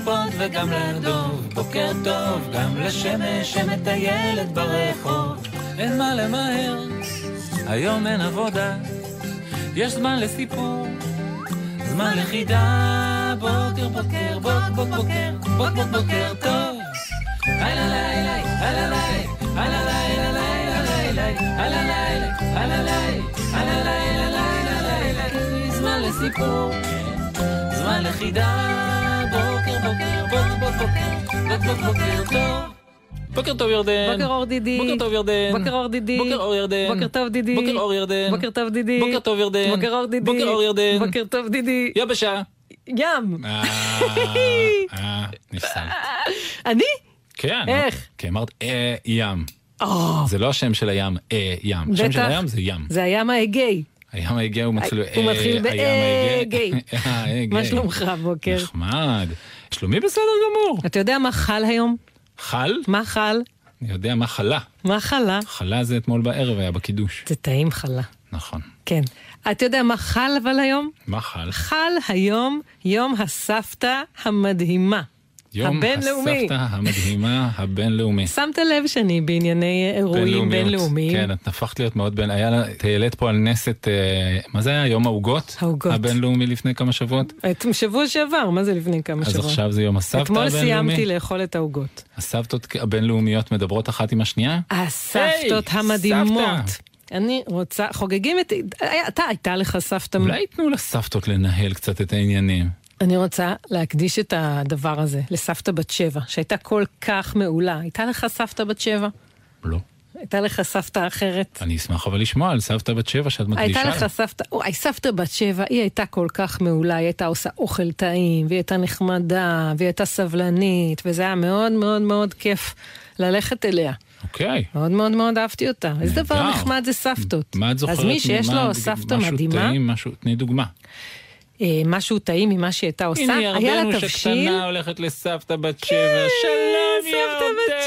לקליפות וגם לדוב. בוקר טוב גם לשמש שמטיילת ברחוב. אין מה למהר, היום אין עבודה. יש זמן לסיפור, זמן לחידה. בוקר בוקר בוק בוק בוקר בוק בוק בוקר טוב. הלא לילה, הלא לילה, הלא לילה לילה, הלא לילה, הלא לילה, הלא לילה, לילה לילה. זמן לסיפור, זמן לחידה. בוקר בוקר בוק בוק בוקר בוק בוק בוקר טוב. בוקר טוב ירדן. בוקר אור דידי. בוקר טוב ירדן. בוקר אור דידי. בוקר אור ירדן. בוקר טוב דידי. בוקר אור ירדן. בוקר טוב דידי. בוקר טוב ירדן. בוקר אור דידי. בוקר אור ירדן. בוקר טוב דידי. יבשה. ים. אה, אה, נפסלת. אני? כן. איך? כי אמרת אה, ים. זה לא השם של הים, אה, ים. השם של. הים זה ים. זה הים האגאי. הים ההגה הוא מתחיל... הוא אה, מתחיל ההגה. באגאי. אה, הגה. מה שלומך בוקר? נחמד. שלומי בסדר גמור. אתה יודע מה חל היום? חל? מה חל? אני יודע מה חלה. מה חלה? חלה זה אתמול בערב היה בקידוש. זה טעים חלה. נכון. כן. אתה יודע מה חל אבל היום? מה חל? חל היום יום הסבתא המדהימה. יום הבינלאומי. הסבתא המדהימה הבינלאומי. שמת לב שאני בענייני אירועים. בינלאומיים? כן, את הפכת להיות מאוד בין... היה העלית פה על נס את... אה, מה זה היה? יום העוגות? העוגות. הבינלאומי לפני כמה שבועות? את שבוע שעבר, מה זה לפני כמה אז שבוע? עכשיו זה יום הסבתא אתמול הבינלאומי? סיימתי לאכול את העוגות. הסבתות הבינלאומיות מדברות אחת עם השנייה? הסבתות היי, המדהימות. סבתא. אני רוצה, חוגגים את... אתה, הייתה לך סבתא... אולי ייתנו לסבתות לנהל קצת את העניינים. אני רוצה להקדיש את הדבר הזה לסבתא בת שבע, שהייתה כל כך מעולה. הייתה לך סבתא בת שבע? לא. הייתה לך סבתא אחרת? אני אשמח אבל לשמוע על סבתא בת שבע שאת מקדישה. הייתה לך סבתא, אוי, סבתא בת שבע, היא הייתה כל כך מעולה, היא הייתה עושה אוכל טעים, והיא הייתה נחמדה, והיא הייתה סבלנית, וזה היה מאוד מאוד מאוד כיף ללכת אליה. אוקיי. מאוד מאוד מאוד אהבתי אותה. איזה דבר. נחמד זה סבתות. מה את זוכרת? אז מי שיש לו סבתא משהו מדהימה, טעים, משהו, תני דוגמה. אה, משהו טעים ממה שהיא הייתה עושה, הנה ירדנו. שקטנה הולכת לסבתא בת שבע. שלום סבתא בת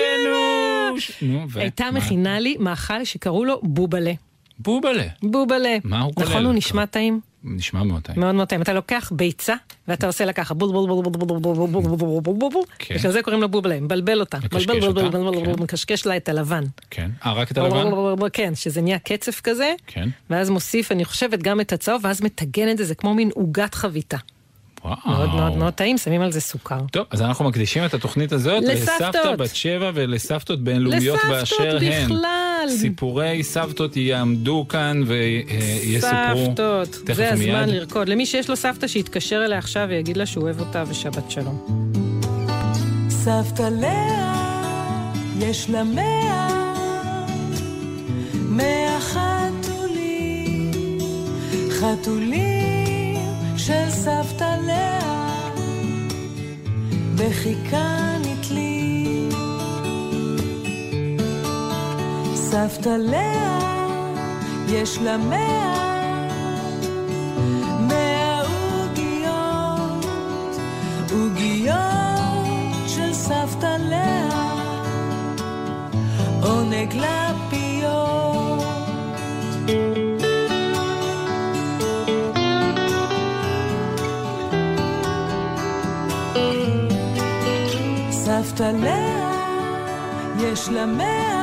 ירדנו. הייתה? מכינה לי מאכל שקראו לו בובלה. בובלה. בובלה. מה הוא כולל? נכון, הוא נשמע טעים? נשמע מאוד טעים. מאוד מאוד טעים. אתה לוקח ביצה, ואתה עושה לה ככה בול בול בול בול בול בול בול בול בול בול בול בול בול כן. בגלל זה קוראים לה בובלה, מבלבל אותה. מקשקש אותה, כן. מקשקש לה את הלבן. כן. אה, רק את הלבן? כן, שזה נהיה קצף כזה, כן. ואז מוסיף, אני חושבת, גם את הצהוב, ואז מטגן את זה, זה כמו מין עוגת חביתה. וואו. מאוד מאוד מאוד טעים, שמים על זה סוכר. טוב, אז אנחנו מקדישים את התוכנית הזאת לסבתות. לסבתא בת שבע ולסבתות בינלאומיות באשר הן. בכלל. סיפורי סבתות יעמדו כאן ויסופרו. סבתות, זה הזמן ומיד. לרקוד. למי שיש לו סבתא שיתקשר אליה עכשיו ויגיד לה שהוא אוהב אותה ושבת שלום. סבתא לאה, יש לה מאה, מאה חתולים, חתולים של סבתא לאה בחיכה נתלי. סבתא לאה יש לה מאה מאה עוגיות עוגיות של סבתא לאה עונג לה משתלח, יש לה מאה.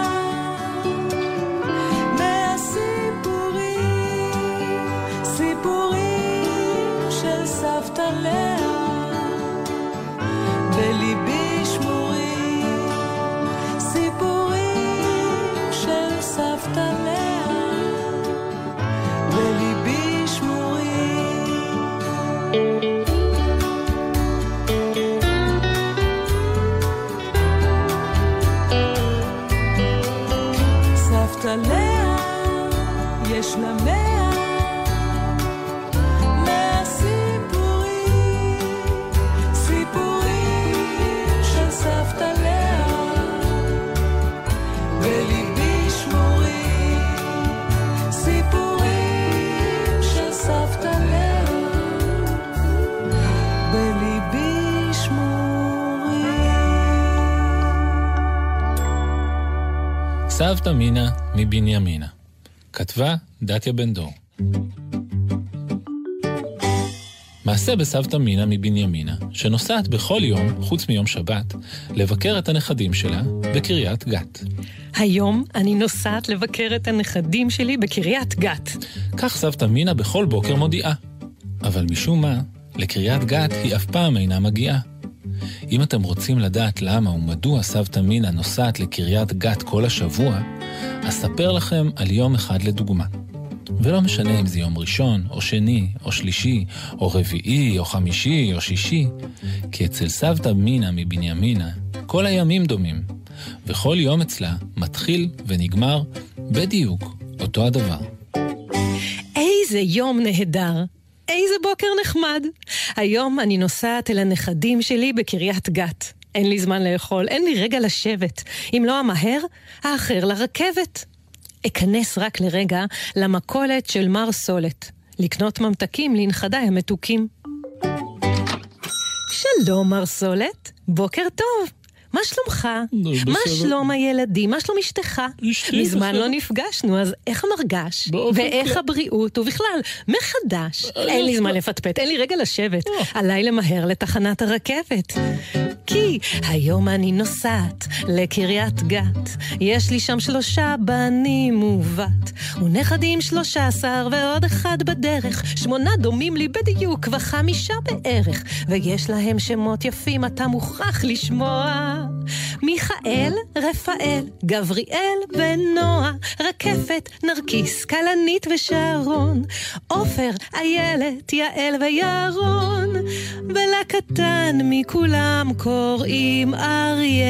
סבתא מינה מבנימינה. כתבה דתיה בן דור. מעשה בסבתא מינה מבנימינה, שנוסעת בכל יום, חוץ מיום שבת, לבקר את הנכדים שלה בקריית גת. היום אני נוסעת לבקר את הנכדים שלי בקריית גת. כך סבתא מינה בכל בוקר מודיעה. אבל משום מה, לקריית גת היא אף פעם אינה מגיעה. אם אתם רוצים לדעת למה ומדוע סבתא מינה נוסעת לקריית גת כל השבוע, אספר לכם על יום אחד לדוגמה. ולא משנה אם זה יום ראשון, או שני, או שלישי, או רביעי, או חמישי, או שישי, כי אצל סבתא מינה מבנימינה, כל הימים דומים, וכל יום אצלה מתחיל ונגמר בדיוק אותו הדבר. איזה יום נהדר! איזה בוקר נחמד! היום אני נוסעת אל הנכדים שלי בקריית גת. אין לי זמן לאכול, אין לי רגע לשבת. אם לא המהר, האחר לרכבת. אכנס רק לרגע למכולת של מר סולת, לקנות ממתקים לנכדיי המתוקים. שלום, מר סולת, בוקר טוב. מה שלומך? מה. שלום הילדים? מה שלום אשתך? אשתי מזמן. לא נפגשנו, אז איך המרגש? ואיך הבריאות? ובכלל, מחדש. אה, אין לי אה, זמן לפטפט, אין לי רגע לשבת. אה. עליי למהר לתחנת הרכבת. כי היום אני נוסעת לקריית גת. יש לי שם שלושה בנים ובת, ונכדים שלושה עשר ועוד אחד בדרך. שמונה דומים לי בדיוק וחמישה בערך, ויש להם שמות יפים, אתה מוכרח לשמוע. מיכאל, רפאל, גבריאל ונועה, רקפת, נרקיס, כלנית ושרון, עופר, איילת, יעל וירון, ולקטן מכולם קוראים אריה.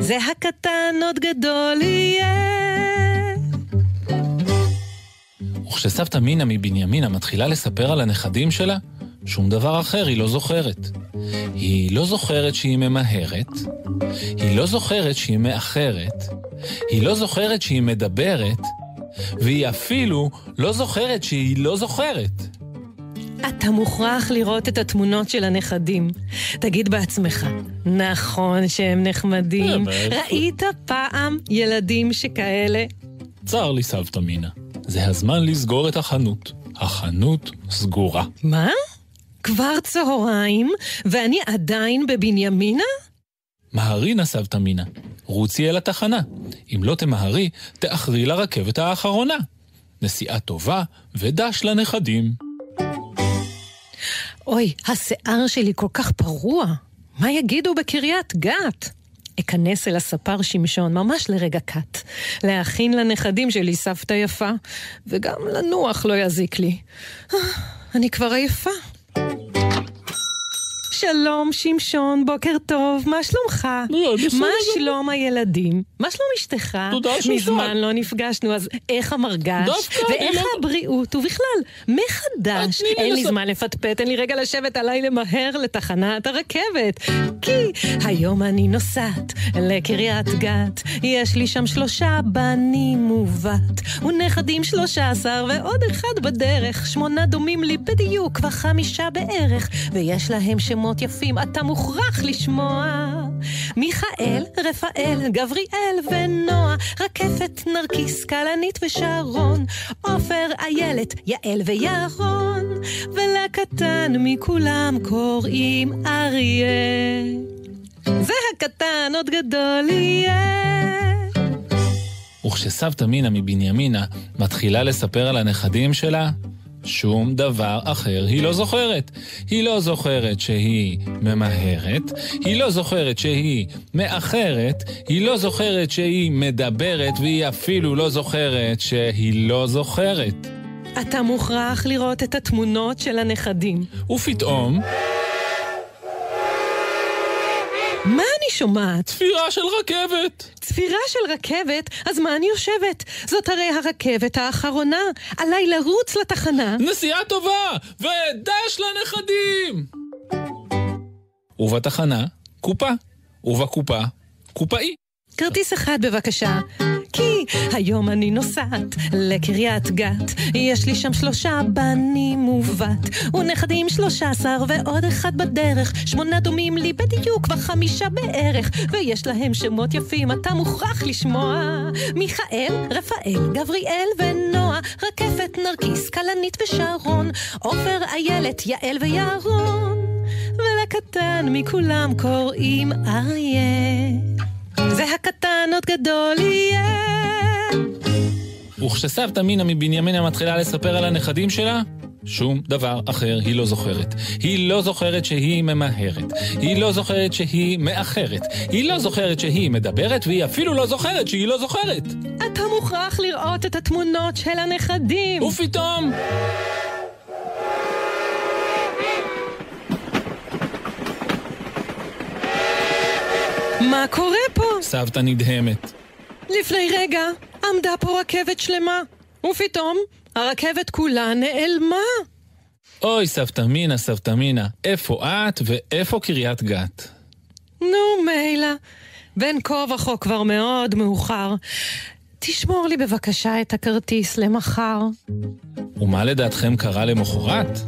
זה הקטן עוד גדול יהיה. וכשסבתא מינה מבנימינה מתחילה לספר על הנכדים שלה, שום דבר אחר היא לא זוכרת. היא לא זוכרת שהיא ממהרת, היא לא זוכרת שהיא מאחרת, היא לא זוכרת שהיא מדברת, והיא אפילו לא זוכרת שהיא לא זוכרת. אתה מוכרח לראות את התמונות של הנכדים. תגיד בעצמך, נכון שהם נחמדים? ראית פעם ילדים שכאלה? צר לי, סבתא מינה. זה הזמן לסגור את החנות. החנות סגורה. מה? כבר צהריים, ואני עדיין בבנימינה? מהרי נא סבתא מינה. רוצי אל התחנה. אם לא תמהרי, תאחרי לרכבת האחרונה. נסיעה טובה ודש לנכדים. אוי, השיער שלי כל כך פרוע. מה יגידו בקריית גת? אכנס אל הספר שמשון, ממש לרגע קט. להכין לנכדים שלי סבתא יפה, וגם לנוח לא יזיק לי. אה, אני כבר עייפה. שלום, שמשון, בוקר טוב, מה שלומך? לא, מה. שלום הילדים? מה שלום אשתך? תודה ששאלת. מזמן לא נפגשנו, אז איך המרגש? ואיך לא- הבריאות? ובכלל, מחדש. אין לי לס- זמן לפטפט, אין לי רגע לשבת עליי למהר לתחנת הרכבת. כי היום אני נוסעת לקריית גת, יש לי שם שלושה בנים ובת, ונכדים שלושה עשר ועוד אחד בדרך, שמונה דומים לי בדיוק וחמישה בערך, ויש להם שמות יפים, אתה מוכרח לשמוע. מיכאל, רפאל, גבריאל ונועה, רקפת, נרקיס, כלנית ושרון, עופר, איילת, יעל וירון, ולקטן מכולם קוראים אריה. זה הקטן עוד גדול יהיה. וכשסבתא מינה מבנימינה מתחילה לספר על הנכדים שלה, שום דבר אחר היא לא זוכרת. היא לא זוכרת שהיא ממהרת, היא לא זוכרת שהיא מאחרת, היא לא זוכרת שהיא מדברת, והיא אפילו לא זוכרת שהיא לא זוכרת. אתה מוכרח לראות את התמונות של הנכדים. ופתאום, מה אני שומעת? צפירה של רכבת. צפירה של רכבת? אז מה אני יושבת? זאת הרי הרכבת האחרונה. עליי לרוץ לתחנה. נסיעה טובה! ודש לנכדים! ובתחנה, קופה. ובקופה, קופאי. כרטיס אחד בבקשה. כי היום אני נוסעת לקריית גת. יש לי שם שלושה בנים ובת, ונכדים שלושה עשר ועוד אחד בדרך. שמונה דומים לי בדיוק, כבר חמישה בערך, ויש להם שמות יפים, אתה מוכרח לשמוע. מיכאל, רפאל, גבריאל ונועה, רקפת, נרקיס, כלנית ושרון, עופר, איילת, יעל וירון. ולקטן מכולם קוראים אריה. זה הקטן עוד גדול יהיה. וכשסבתא מינה מבנימינה מתחילה לספר על הנכדים שלה, שום דבר אחר היא לא זוכרת. היא לא זוכרת שהיא ממהרת. היא לא זוכרת שהיא מאחרת. היא לא זוכרת שהיא מדברת, והיא אפילו לא זוכרת שהיא לא זוכרת. אתה מוכרח לראות את התמונות של הנכדים. ופתאום... מה קורה פה? סבתא נדהמת. לפני רגע עמדה פה רכבת שלמה, ופתאום הרכבת כולה נעלמה. אוי, סבתא מינה, סבתא מינה, איפה את ואיפה קריית גת? נו, מילא. בין כה וכה כבר מאוד מאוחר. תשמור לי בבקשה את הכרטיס למחר. ומה לדעתכם קרה למחרת?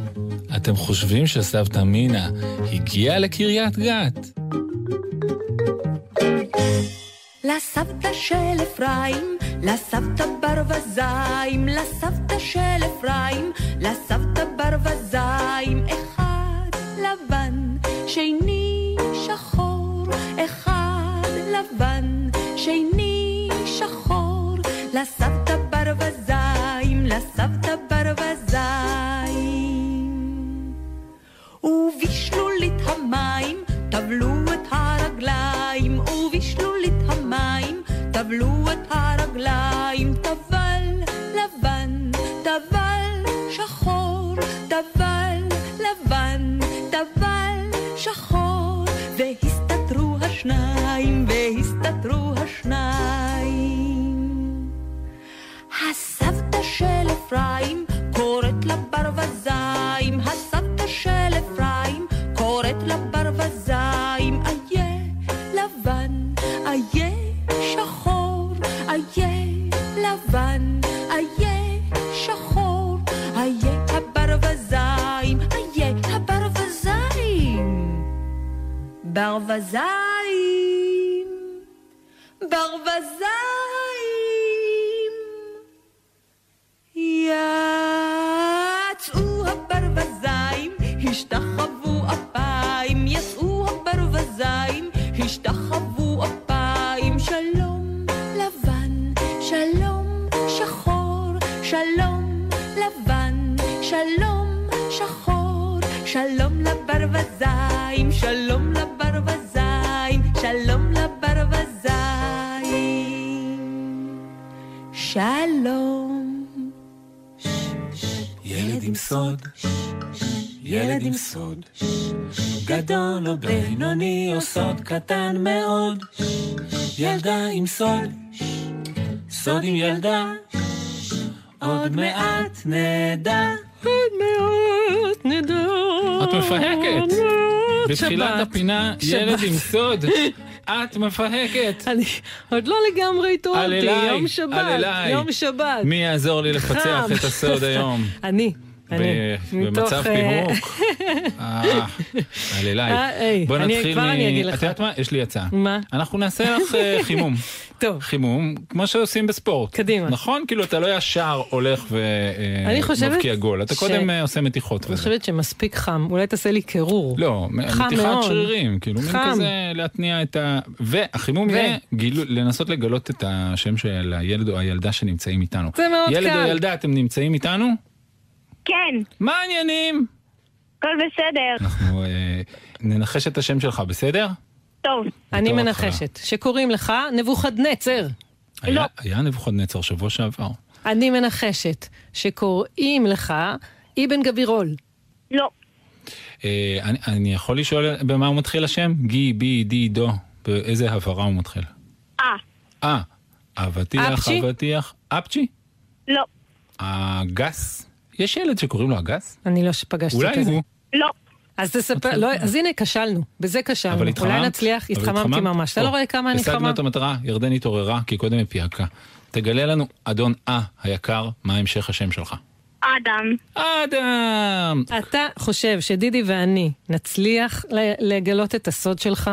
אתם חושבים שסבתא מינה הגיעה לקריית גת? לסבתא של אפרים, לסבתא ברווזיים, לסבתא של אפרים, לסבתא ברווזיים, אחד לבן, שני שחור, אחד לבן, שני שחור, לסבתא ברווזיים, לסבתא ברווזיים. ובשלולית המים טבלו את הרגליים, ובשלולית המים טבלו את הרגליים, טבל לבן, טבל שחור, טבל לבן, טבל שחור, והסתתרו השניים, והסתתרו השניים. הסבתא של אפרים קוראת לברווזיים, ברווזיים, ברווזיים. סוד, ילד עם סוד, גדול או בינוני או סוד קטן מאוד, ילדה עם סוד, סוד עם ילדה, עוד מעט נדע. עוד מעט נדע. את מפהקת. בתחילת. הפינה. ילד עם סוד, את מפהקת. אני עוד לא לגמרי התעוררתי, יום שבת. יום שבת. מי יעזור לי לפצח. את הסוד היום? אני, במצב אה, פיהוק. אה, על אליי. אה, בוא נתחיל מ... את יודעת מה? יש לי הצעה. מה? אנחנו נעשה לך אה, חימום. טוב. חימום, כמו שעושים בספורט. קדימה. נכון? כאילו, אתה לא ישר הולך ומבקיע גול. אתה קודם אה, עושה מתיחות אני. חושבת שמספיק חם, אולי תעשה לי קירור. לא, מתיחת. שרירים, כאילו מין. כזה להתניע את ה... והחימום יהיה לנסות לגלות את השם של הילד או הילדה שנמצאים איתנו. זה מאוד ילד קל. או ילדה, אתם נמצאים איתנו? כן, מה העניינים? הכל בסדר. אנחנו אה, ננחש את השם שלך, בסדר? טוב, אני בתור מנחשת, שקוראים לך נבוכדנצר. היה- היה נבוכדנצר שבוע שעבר. אני מנחשת, שקוראים לך אבן גבירול. לא, אה, אני- אני יכול לשאול במה הוא מתחיל השם? גי, בי, די, דו. באיזה הברה הוא מתחיל? אה, אה, אבטיח? אבטיח. אפצ'י? לא, הגס? יש ילד שקוראים לו הגס? אני לא פגשתי אולי כזה. הוא. לא, אז תספר, לא, אז הנה, כשלנו, בזה כשלנו. אבל התחממת? אולי נצליח, התחממתי התחממת? ממש. אתה לא רואה כמה אני השגנו חמה? את המטרה, ירדן התעוררה, כי קודם היא פיהקה. תגלה לנו, אדון אה היקר, מה המשך השם שלך. אדם. אדם! אתה חושב שדידי ואני נצליח ל- לגלות את הסוד שלך?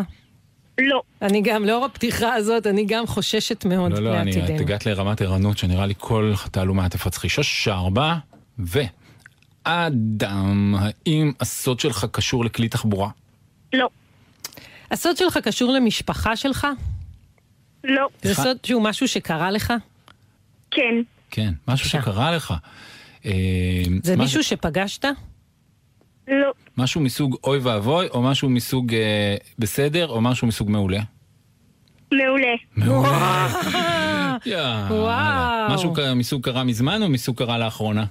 לא. אני גם, לאור הפתיחה הזאת, אני גם חוששת מאוד לא, לא, אני, את לעתידנו. הגעת לרמת ערנות שנראה לי כל תעלומה תפצחי. שוש ארבע, ו... אדם, האם הסוד שלך קשור לכלי תחבורה? לא. הסוד שלך קשור למשפחה שלך? לא. זה סוד שהוא משהו שקרה לך? כן. כן, משהו. שקרה לך. אה, זה מה מישהו שפגשת? לא. משהו מסוג אוי ואבוי, או משהו מסוג אה, בסדר, או משהו מסוג מעולה? מעולה. מעולה. וואו. משהו מסוג קרה מזמן או מסוג קרה לאחרונה?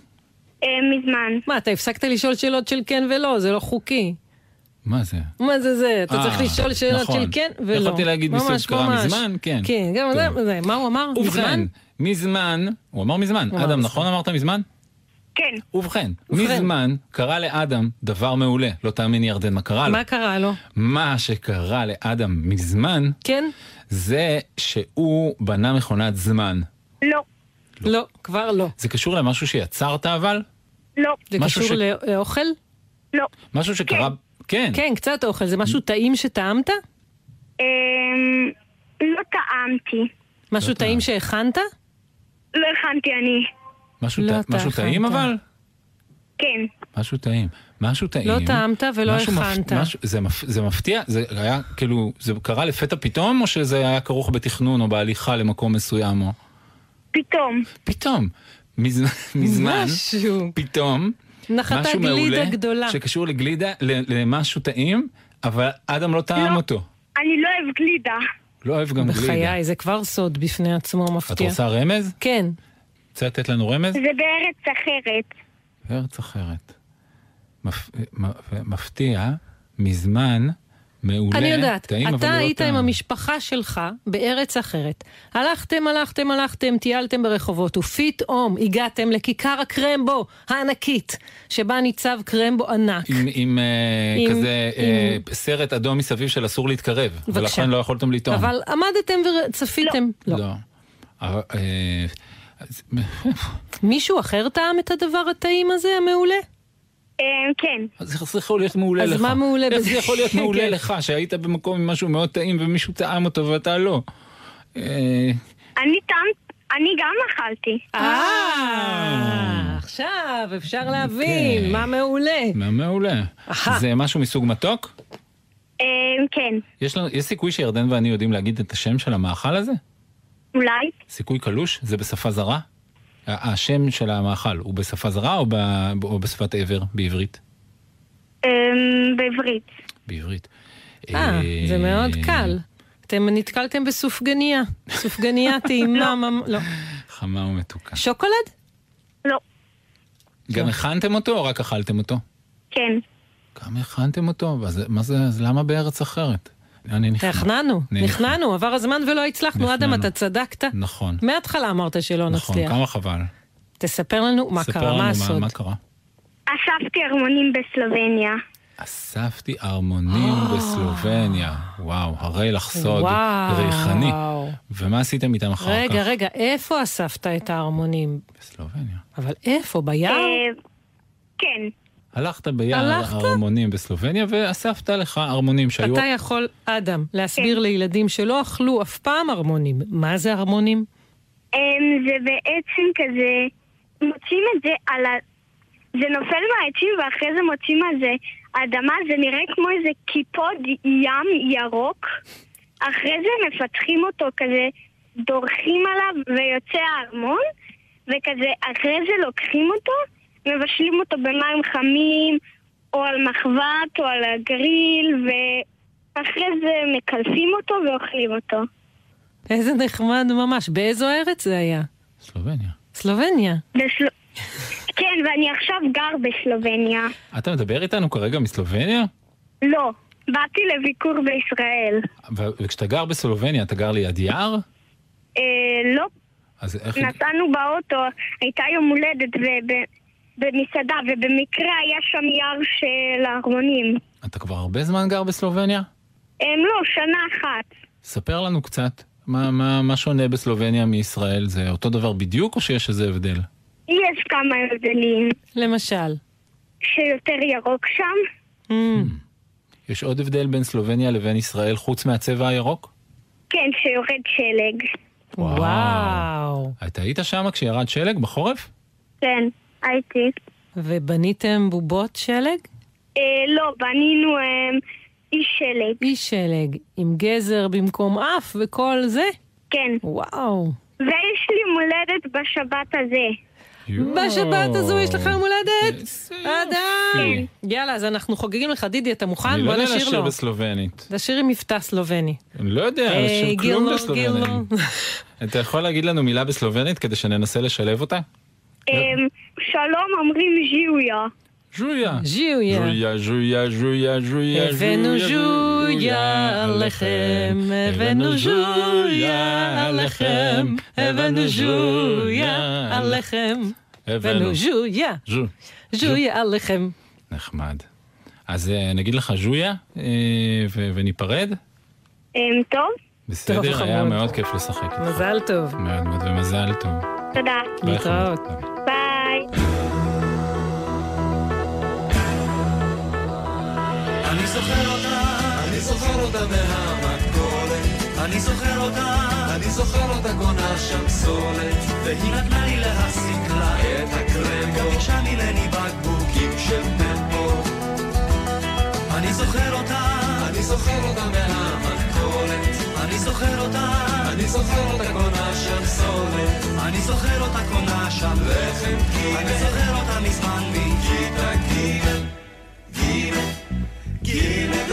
אה, מזמן. מה, אתה הפסקת לשאול שאלות של כן ולא, זה לא חוקי. מה זה? מה זה זה? אתה אה, צריך לשאול שאלות נכון. של כן ולא. יכולתי להגיד מסוג קרה. מזמן, כן. כן, גם. זה, מה הוא אמר? ובכן, מזמן? מזמן, הוא אמר מזמן, אדם. נכון אמרת מזמן? כן. ובכן, ובכן. מזמן קרה לאדם דבר מעולה. לא תאמיני ירדן מה קרה לו. מה קרה לו? מה שקרה לאדם מזמן, כן? זה שהוא בנה מכונת זמן. לא. לא, כבר לא. זה קשור למשהו שיצרת אבל? לא. זה קשור ש- לא- לאוכל? לא. משהו שקרה... כן. כן, קצת אוכל. זה משהו טעים שטעמת? אה, לא טעמתי. משהו לא טעים. שהכנת? לא הכנתי אני. משהו לא, אתה משהו טעים. אבל? כן. משהו טעים. משהו טעים. לא טעמת ולא הכנת. משהו- זה מפ- זה מפתיע? זה היה כאילו, זה קרה לפתע פתאום, או שזה היה כרוך בתכנון או בהליכה למקום מסוים? או... פתאום. פתאום. מזמן, מזמן, משהו. פתאום, נחתה משהו גלידה מעולה, גדולה. שקשור לגלידה, למשהו טעים, אבל אדם לא טעם לא. אותו. אני לא אוהב גלידה. לא אוהב גם גלידה. בחיי, זה כבר סוד בפני עצמו את מפתיע. רוצה רמז? כן. רוצה לתת לנו רמז? זה בארץ אחרת. בארץ אחרת. מפ... מפתיע, מזמן, מעולה, אני יודעת, טעים, אתה לא היית טעם. עם המשפחה שלך בארץ אחרת. הלכתם, הלכתם, הלכתם, טיילתם ברחובות, ופתאום הגעתם לכיכר הקרמבו הענקית, שבה ניצב קרמבו ענק. עם, עם, אה, עם- כזה אה, סרט אדום מסביב של אסור להתקרב, בבקשה. ולכן לא יכולתם לטעום. אבל עמדתם וצפיתם. לא. לא. אה, אז- מישהו אחר טעם את הדבר הטעים הזה, המעולה? אה, כן. אז איך זה יכול להיות מעולה אז לך? מה מעולה איך בזה? זה יכול להיות מעולה כן. לך, שהיית במקום עם משהו מאוד טעים ומישהו טעם אותו ואתה לא? אה, אני טעם... אני גם אכלתי. אה, עכשיו אפשר להבין, אוקיי. מה מעולה. מה מעולה. זה משהו מסוג מתוק? אה, כן. יש, לנו, יש סיכוי שירדן ואני יודעים להגיד את השם של המאכל הזה? אולי. סיכוי קלוש? זה בשפה זרה? השם של המאכל הוא בשפה זרה או, ב, או בשפת עבר בעברית? אה, בעברית. בעברית. אה, זה מאוד קל. אתם נתקלתם בסופגניה. סופגניה טעימה, ממ- לא. חמה ומתוקה. שוקולד? לא. גם הכנתם אותו או רק אכלתם אותו? כן. גם הכנתם אותו? אז מה זה, אז למה בארץ אחרת? אני נכנע. נכנענו, עבר הזמן ולא הצלחנו. אדם. אתה צדקת. נכון. מההתחלה אמרת שלא נכון, נצליח. כמה חבל. תספר לנו מה קרה, מה הסוד. מה קרה? אספתי ארמונים בסלובניה. אספתי ארמונים בסלובניה. וואו, הרי לך סוד וואו. ריחני. ומה עשיתם איתם אחר כך? רגע, רגע, איפה אספת את ההרמונים? בסלובניה. אבל איפה? ביער? אה, כן. הלכת ביער? ארמונים בסלובניה ואספת לך ארמונים שהיו... אתה יכול, אדם, להסביר לילדים שלא אכלו אף פעם הרמונים. מה זה הרמונים? אמ, זה בעצם כזה, מוצאים את זה על ה... זה נופל מהעצים ואחרי זה מוצאים על זה אדמה, זה נראה כמו איזה קיפוד ים ירוק. אחרי זה מפתחים אותו כזה, דורכים עליו ויוצא הארמון, וכזה אחרי זה לוקחים אותו, מבשלים אותו במים חמים, או על מחבת, או על הגריל, ואחרי זה מקלפים אותו ואוכלים אותו. איזה נחמד ממש. באיזו ארץ זה היה? סלובניה. סלובניה. בסל... כן, ואני עכשיו גר בסלובניה. אתה מדבר איתנו כרגע מסלובניה? לא, באתי לביקור בישראל. ו- וכשאתה גר בסלובניה, אתה גר ליד יער? אה, לא, אז איך... נסענו באוטו, הייתה יום הולדת, במסעדה, ובמקרה היה שם יער של ארמונים. אתה כבר הרבה זמן גר בסלובניה? הם לא, שנה אחת. ספר לנו קצת. מה, מה, מה שונה בסלובניה מישראל? זה אותו דבר בדיוק או שיש איזה הבדל? יש כמה הבדלים. למשל. שיותר ירוק שם. Mm. יש עוד הבדל בין סלובניה לבין ישראל חוץ מהצבע הירוק? כן, שיורד שלג. וואו. אתה היית שם כשירד שלג בחורף? כן, הייתי. ובניתם בובות שלג? אה, לא, בנינו אה, אי שלג. אי שלג, עם גזר במקום אף וכל זה? כן. וואו. ויש לי מולדת בשבת הזה. בשבת הזו יש לך יום הולדת? אדם! יאללה, אז אנחנו חוגגים לך, דידי, אתה מוכן? אני לא בוא יודע נשאיר לשיר לו. בסלובנית. לשיר עם מבטא סלובני. אני לא יודע לשיר כלום גירלו, בסלובנית. אתה יכול להגיד לנו מילה בסלובנית כדי שננסה לשלב אותה? אה, שלום אומרים ז'יויה. ז'ויה. ז'יויה. ז'ויה, ז'ויה, ז'ויה, ז'ויה, הבאנו ז'ויה, ז'ויה עליכם, הבאנו ז'ויה עליכם, הבאנו ז'ויה עליכם, הבאנו ז'ויה, ז'ו. ז'ויה עליכם. נחמד. אז אה, נגיד לך ז'ויה אה, וניפרד? אה, טוב, בסדר, היה חמוד. מאוד כיף לשחק איתך. מזל טוב. מאוד מאוד ומזל טוב. תודה. להתראות. ביי. אני זוכר אותה, אני זוכר אותה מהמכולת. אני זוכר אותה, אני זוכר אותה קונה שם סולת. והיא נתנה לי להסיק לה את הקרמבו. גם ביקשה ממני בקבוקים של טמפו. אני זוכר אותה, אני זוכר אותה מהמכולת. אני זוכר אותה, אני זוכר אותה קונה שם סולת. אני זוכר אותה קונה שם לחם גימל. אני זוכר אותה מזמן מכיתה גימל. גימל. גימל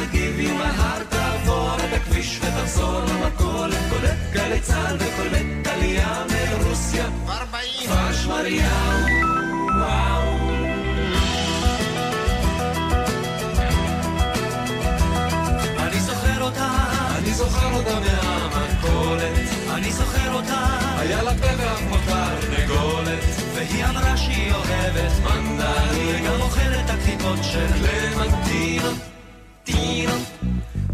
I'll give you my heart תעבור את הכביש ותחזור למכולת קולט גלי צה"ל וקולט עלייה מרוסיה כפר שמריהו וואו זוכר אותה מהמכולת. אני זוכר אותה, היה לה פה ואף מותר נגולת והיא אמרה שהיא אוהבת מנדרים וגם אוכלת הקליפות של קלמנטינות טינות,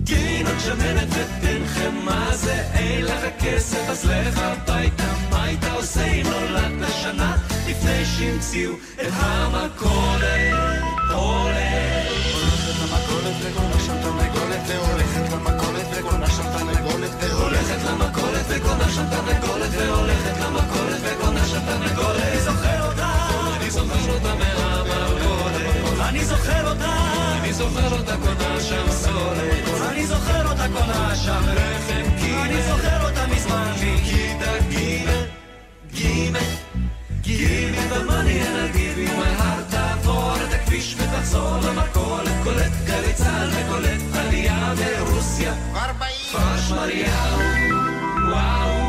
טינות שמנת ותנחם מה זה? אין לך כסף אז לך הביתה. מה היית עושה אם נולדת שנה לפני שהמציאו את המכולת. הולך הולכת למכולת וקונה שם תרנגולת והולכת למכולת וקונה שם תרנגולת אני זוכר אותה אני זוכר אותה מהמכולת אני זוכר אותה אני זוכר אותה קונה שם סולת אני זוכר אותה קונה שם לחם גימל אני זוכר אותה מזמן מכיתה גימל גימל גימל במאני you my heart תעבור את הכביש ותחזור למכולת קולט גלי צה"ל וקולט עלייה מרוסיה כפר שמריהו וואו wow.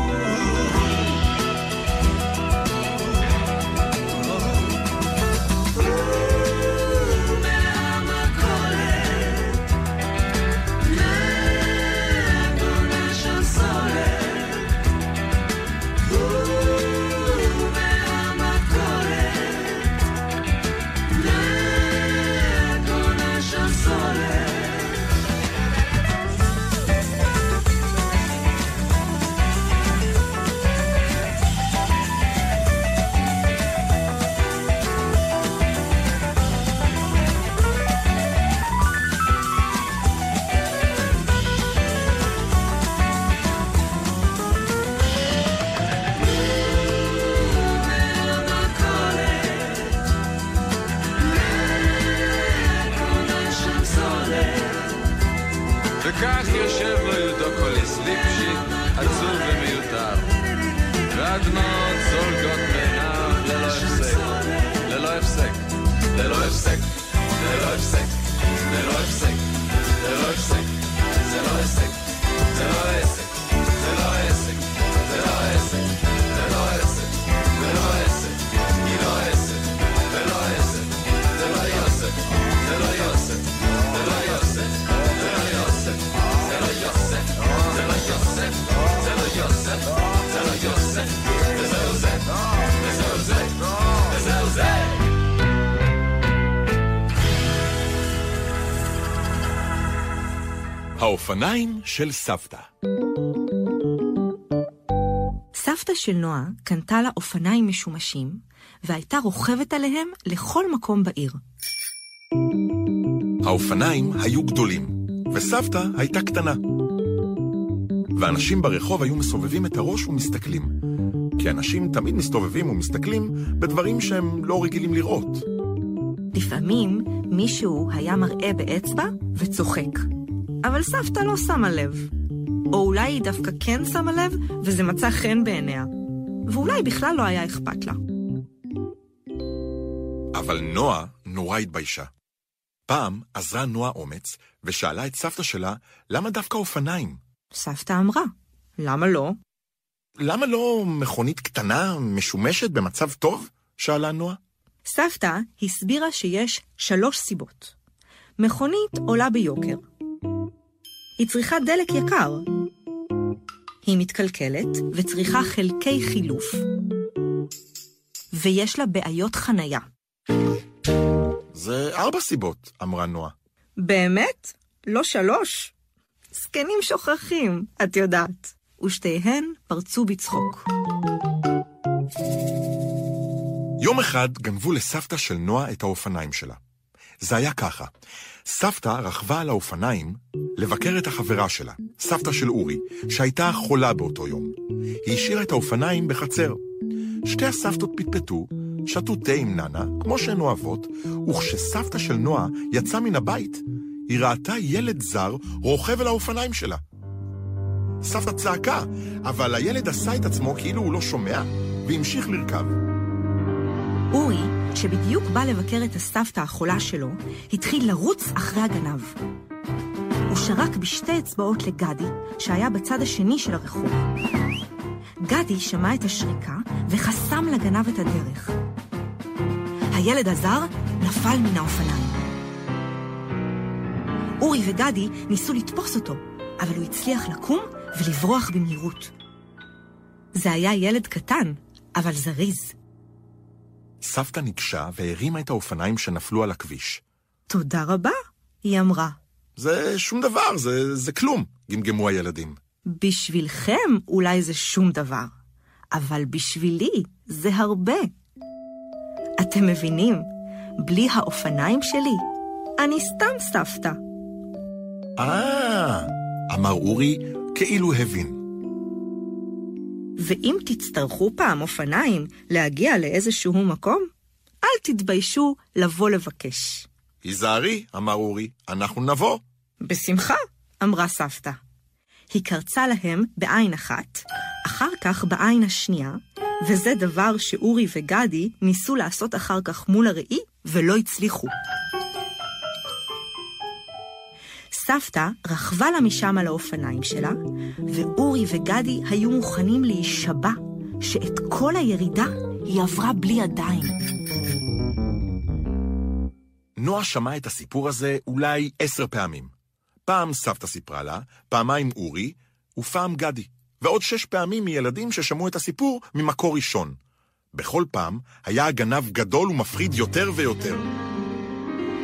האופניים של סבתא. סבתא של נועה קנתה לה אופניים משומשים, והייתה רוכבת עליהם לכל מקום בעיר. האופניים היו גדולים, וסבתא הייתה קטנה. ואנשים ברחוב היו מסובבים את הראש ומסתכלים. כי אנשים תמיד מסתובבים ומסתכלים בדברים שהם לא רגילים לראות. לפעמים מישהו היה מראה באצבע וצוחק, אבל סבתא לא שמה לב. או אולי היא דווקא כן שמה לב וזה מצא חן בעיניה. ואולי בכלל לא היה אכפת לה. אבל נועה נורא התביישה. פעם עזרה נועה אומץ ושאלה את סבתא שלה למה דווקא אופניים. סבתא אמרה, למה לא? למה לא מכונית קטנה, משומשת, במצב טוב? שאלה נועה. סבתא הסבירה שיש שלוש סיבות. מכונית עולה ביוקר. היא צריכה דלק יקר. היא מתקלקלת וצריכה חלקי חילוף. ויש לה בעיות חנייה. זה ארבע סיבות, אמרה נועה. באמת? לא שלוש? זקנים שוכחים, את יודעת. ושתיהן פרצו בצחוק. יום אחד גנבו לסבתא של נועה את האופניים שלה. זה היה ככה, סבתא רכבה על האופניים לבקר את החברה שלה, סבתא של אורי, שהייתה חולה באותו יום. היא השאירה את האופניים בחצר. שתי הסבתות פטפטו, שתו תה עם ננה, כמו שהן אוהבות, וכשסבתא של נועה יצאה מן הבית, היא ראתה ילד זר רוכב על האופניים שלה. סבתא צעקה, אבל הילד עשה את עצמו כאילו הוא לא שומע, והמשיך לרכב. אורי, שבדיוק בא לבקר את הסבתא החולה שלו, התחיל לרוץ אחרי הגנב. הוא שרק בשתי אצבעות לגדי, שהיה בצד השני של הרחוב. גדי שמע את השריקה וחסם לגנב את הדרך. הילד הזר נפל מן האופניים. אורי וגדי ניסו לתפוס אותו, אבל הוא הצליח לקום ולברוח במהירות. זה היה ילד קטן, אבל זריז. סבתא ניגשה והרימה את האופניים שנפלו על הכביש. תודה רבה, היא אמרה. זה שום דבר, זה, זה כלום, גמגמו הילדים. בשבילכם אולי זה שום דבר, אבל בשבילי זה הרבה. אתם מבינים? בלי האופניים שלי, אני סתם סבתא. אה, אמר אורי, כאילו הבין. ואם תצטרכו פעם אופניים להגיע לאיזשהו מקום, אל תתביישו לבוא לבקש. היזהרי, אמר אורי, אנחנו נבוא. בשמחה, אמרה סבתא. היא קרצה להם בעין אחת, אחר כך בעין השנייה, וזה דבר שאורי וגדי ניסו לעשות אחר כך מול הראי, ולא הצליחו. סבתא רכבה לה משם על האופניים שלה, ואורי וגדי היו מוכנים להישבע שאת כל הירידה היא עברה בלי ידיים. נועה שמעה את הסיפור הזה אולי עשר פעמים. פעם סבתא סיפרה לה, פעמיים אורי, ופעם גדי. ועוד שש פעמים מילדים ששמעו את הסיפור ממקור ראשון. בכל פעם היה הגנב גדול ומפחיד יותר ויותר.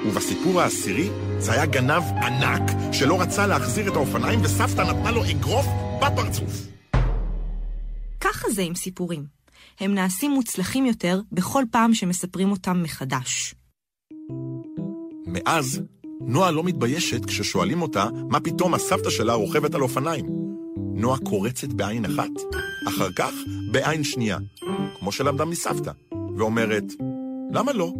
ובסיפור העשירי זה היה גנב ענק שלא רצה להחזיר את האופניים וסבתא נתנה לו אגרוף בפרצוף. ככה זה עם סיפורים. הם נעשים מוצלחים יותר בכל פעם שמספרים אותם מחדש. מאז, נועה לא מתביישת כששואלים אותה מה פתאום הסבתא שלה רוכבת על אופניים. נועה קורצת בעין אחת, אחר כך בעין שנייה, כמו שלמדה מסבתא, ואומרת, למה לא?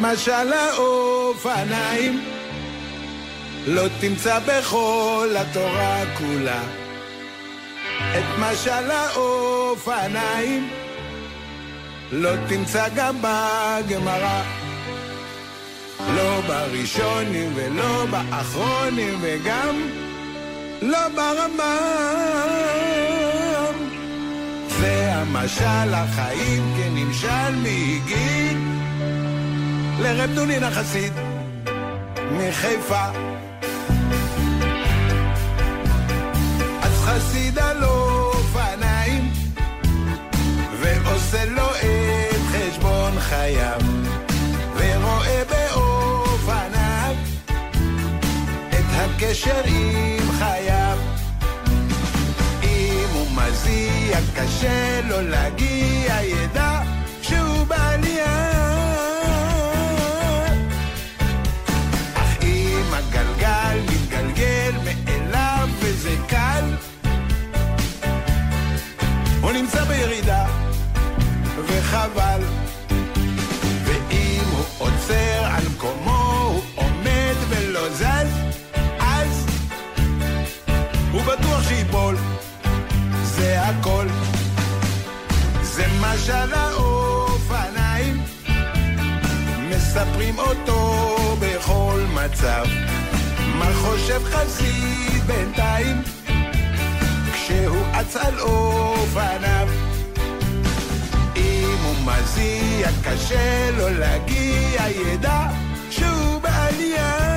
משל האופניים לא תמצא בכל התורה כולה. את משל האופניים לא תמצא גם בגמרא. לא בראשונים ולא באחרונים וגם לא ברמב"ם. זה המשל החיים כנמשל מהגיד לרב דונין החסיד מחיפה. אז חסיד על אופניים, ועושה לו את חשבון חייו, ורואה באופניו את הקשר עם חייו. אם הוא מזיע, קשה לו להגיע, ידע הוא נמצא בירידה, וחבל. ואם הוא עוצר על מקומו, הוא עומד ולא זז, אז הוא בטוח שיפול, זה הכל. זה משל האופניים, מספרים אותו בכל מצב. מה חושב חסיד בינתיים, כשהוא אץ על אופניו? אם הוא מזיע, קשה לו להגיע, ידע שהוא בעלייה.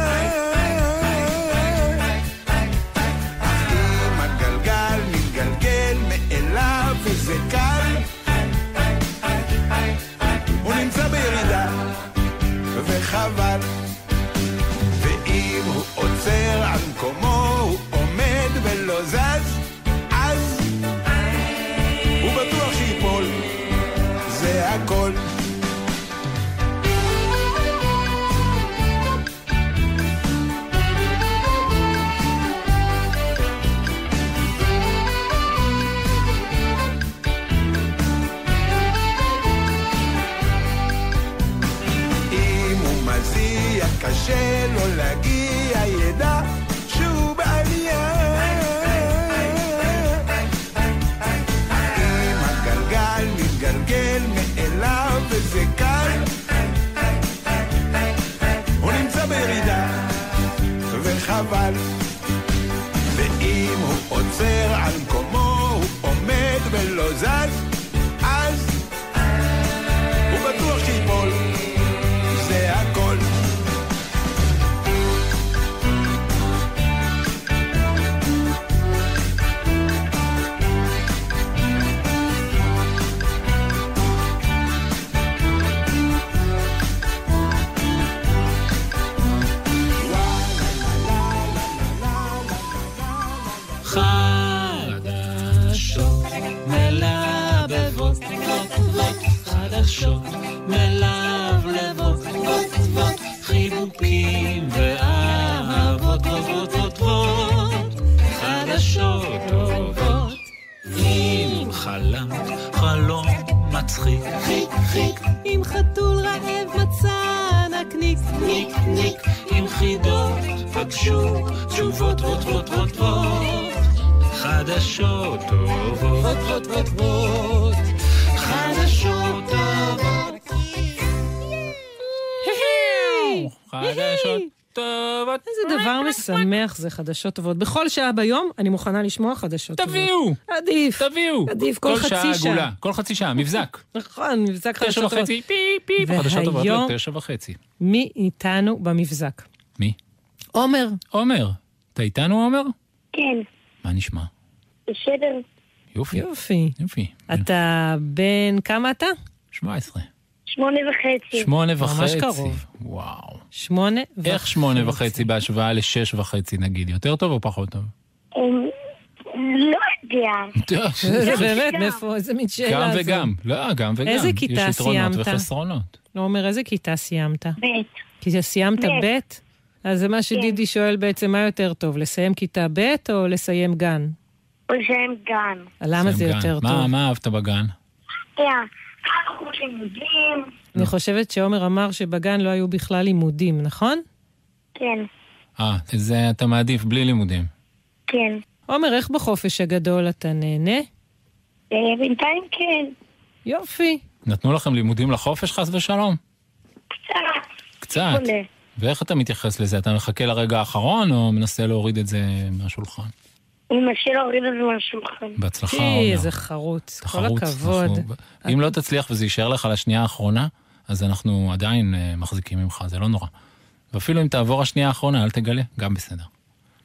פגשו תשובות וות וות וות וות, חדשות טובות וות וות וות, חדשות טובות. חדשות טובות. איזה דבר משמח זה חדשות טובות. בכל שעה ביום אני מוכנה לשמוע חדשות טובות. תביאו! עדיף. תביאו! עדיף כל חצי שעה שעה. עגולה, כל חצי שעה, מבזק. נכון, מבזק תשע חדשות טובות. וחצי, פי פי, חדשות טובות והיום- לתשע וחצי. מי איתנו במבזק? עומר. עומר. אתה איתנו עומר? כן, מה נשמע? בסדר. יופי. יופי. יופי. אתה בן כמה אתה? 17. שמונה וחצי. שמונה ממש וחצי. קרוב. וואו. שמונה וחצי. איך שמונה וחצי בהשוואה לשש וחצי נגיד? יותר טוב או פחות טוב? אמ, לא יודע. זה באמת, מאיפה, איזה מין שאלה גם. וגם. לא, גם וגם. איזה כיתה יש יתרונות סיימת? וחסרונות. לא אומר, איזה כיתה סיימת? ב'. כי סיימת ב'. אז זה מה שדידי שואל בעצם, מה יותר טוב, לסיים כיתה ב' או לסיים גן? שהם גן. למה זה. יותר מה- טוב? מה אהבת בגן? כן, לימודים. אני חושבת שעומר אמר שבגן לא היו בכלל לימודים, נכון? כן, אה, זה אתה מעדיף בלי לימודים. כן. עומר, איך בחופש הגדול אתה נהנה? אה, בינתיים כן. יופי. נתנו לכם לימודים לחופש חס ושלום? קצת. קצת. ואיך אתה מתייחס לזה? אתה מחכה לרגע האחרון או מנסה להוריד את זה מהשולחן? אני מנסה להוריד את זה מהשולחן. בהצלחה, כי, עומר. איזה חרוץ. כל הכבוד. אנחנו- אם לא תצליח וזה יישאר לך לשנייה האחרונה, אז אנחנו עדיין אה, מחזיקים ממך, זה לא נורא. ואפילו אם תעבור השנייה האחרונה, אל תגלה, גם בסדר.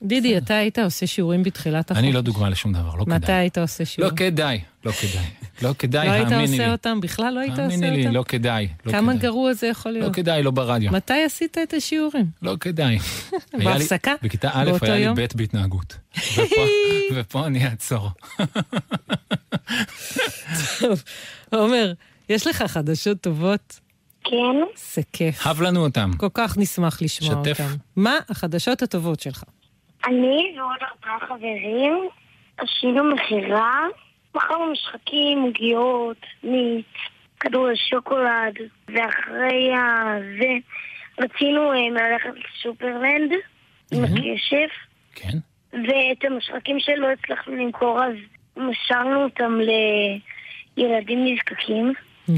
דידי, אתה היית עושה שיעורים בתחילת החודש. אני לא דוגמה לשום דבר, לא כדאי. מתי היית עושה לא שיעורים? כדאי, לא כדאי. לא כדאי, לא היית האמיני לי. עושה אותם? בכלל לא היית עושה אותם? האמיני לי, לא כדאי. לא כמה כדאי. גרוע זה יכול לא להיות? כדאי, לא ברדיו. מתי עשית את השיעורים? לא כדאי. בהפסקה? בכיתה א' היה לי? ב' בהתנהגות. ופה- אני אעצור. טוב, עומר, יש לך חדשות טובות? כן. זה כיף. הב לנו אותם. כל כך נשמח לשמוע שתף. אותם. מה החדשות הטובות שלך? אני ועוד ארבעה חברים עשינו מכירה, מכרנו משחקים, עוגיות, מיץ, כדורי שוקולד, ואחרי זה רצינו אה, ללכת לסופרלנד עם הכסף, כן. ואת המשחקים שלא הצלחנו למכור אז מסרנו אותם לילדים נזקקים. כן,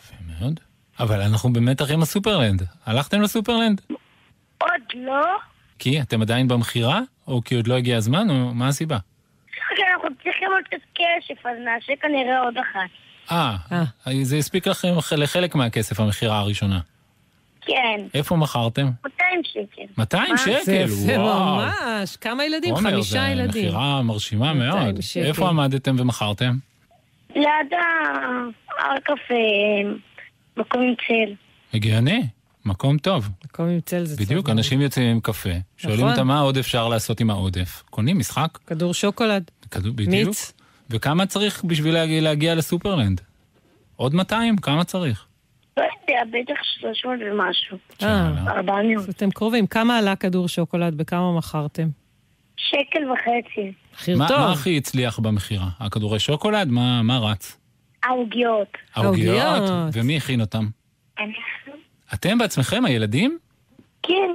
יפה מאוד. אבל אנחנו במתח עם הסופרלנד. הלכתם לסופרלנד? עוד לא, כי אתם עדיין במכירה? או כי עוד לא הגיע הזמן? או מה הסיבה? כי אנחנו צריכים עוד קצת כסף, אז נעשה כנראה עוד אחת. אה, זה הספיק לכם לחלק מהכסף, המכירה הראשונה. כן, איפה מכרתם? 200 שקל. 200 מה? שקל, זה וואו. ממש. כמה ילדים? חמישה זה ילדים. מכירה מרשימה 200 מאוד. איפה עמדתם ומכרתם? ליד ה- הקפה, מקום עם צל. הגיוני, מקום טוב. מקום עם צל זה בדיוק, טוב. אנשים יוצאים עם קפה, שואלים נכון. אותם מה עוד אפשר לעשות עם העודף. קונים משחק, כדור שוקולד. כדור, בדיוק. מיץ. וכמה צריך בשביל להגיע, להגיע לסופרלנד? עוד 200? כמה צריך? לא יודע, בטח 300 ומשהו. אה, 400. אז אתם קרובים. כמה עלה כדור שוקולד? בכמה מכרתם? שקל וחצי. מחיר מה, טוב. מה הכי הצליח במכירה? הכדורי שוקולד? מה, מה רץ? העוגיות? העוגיות. ומי הכין אותם? אנחנו? אתם בעצמכם, הילדים? כן.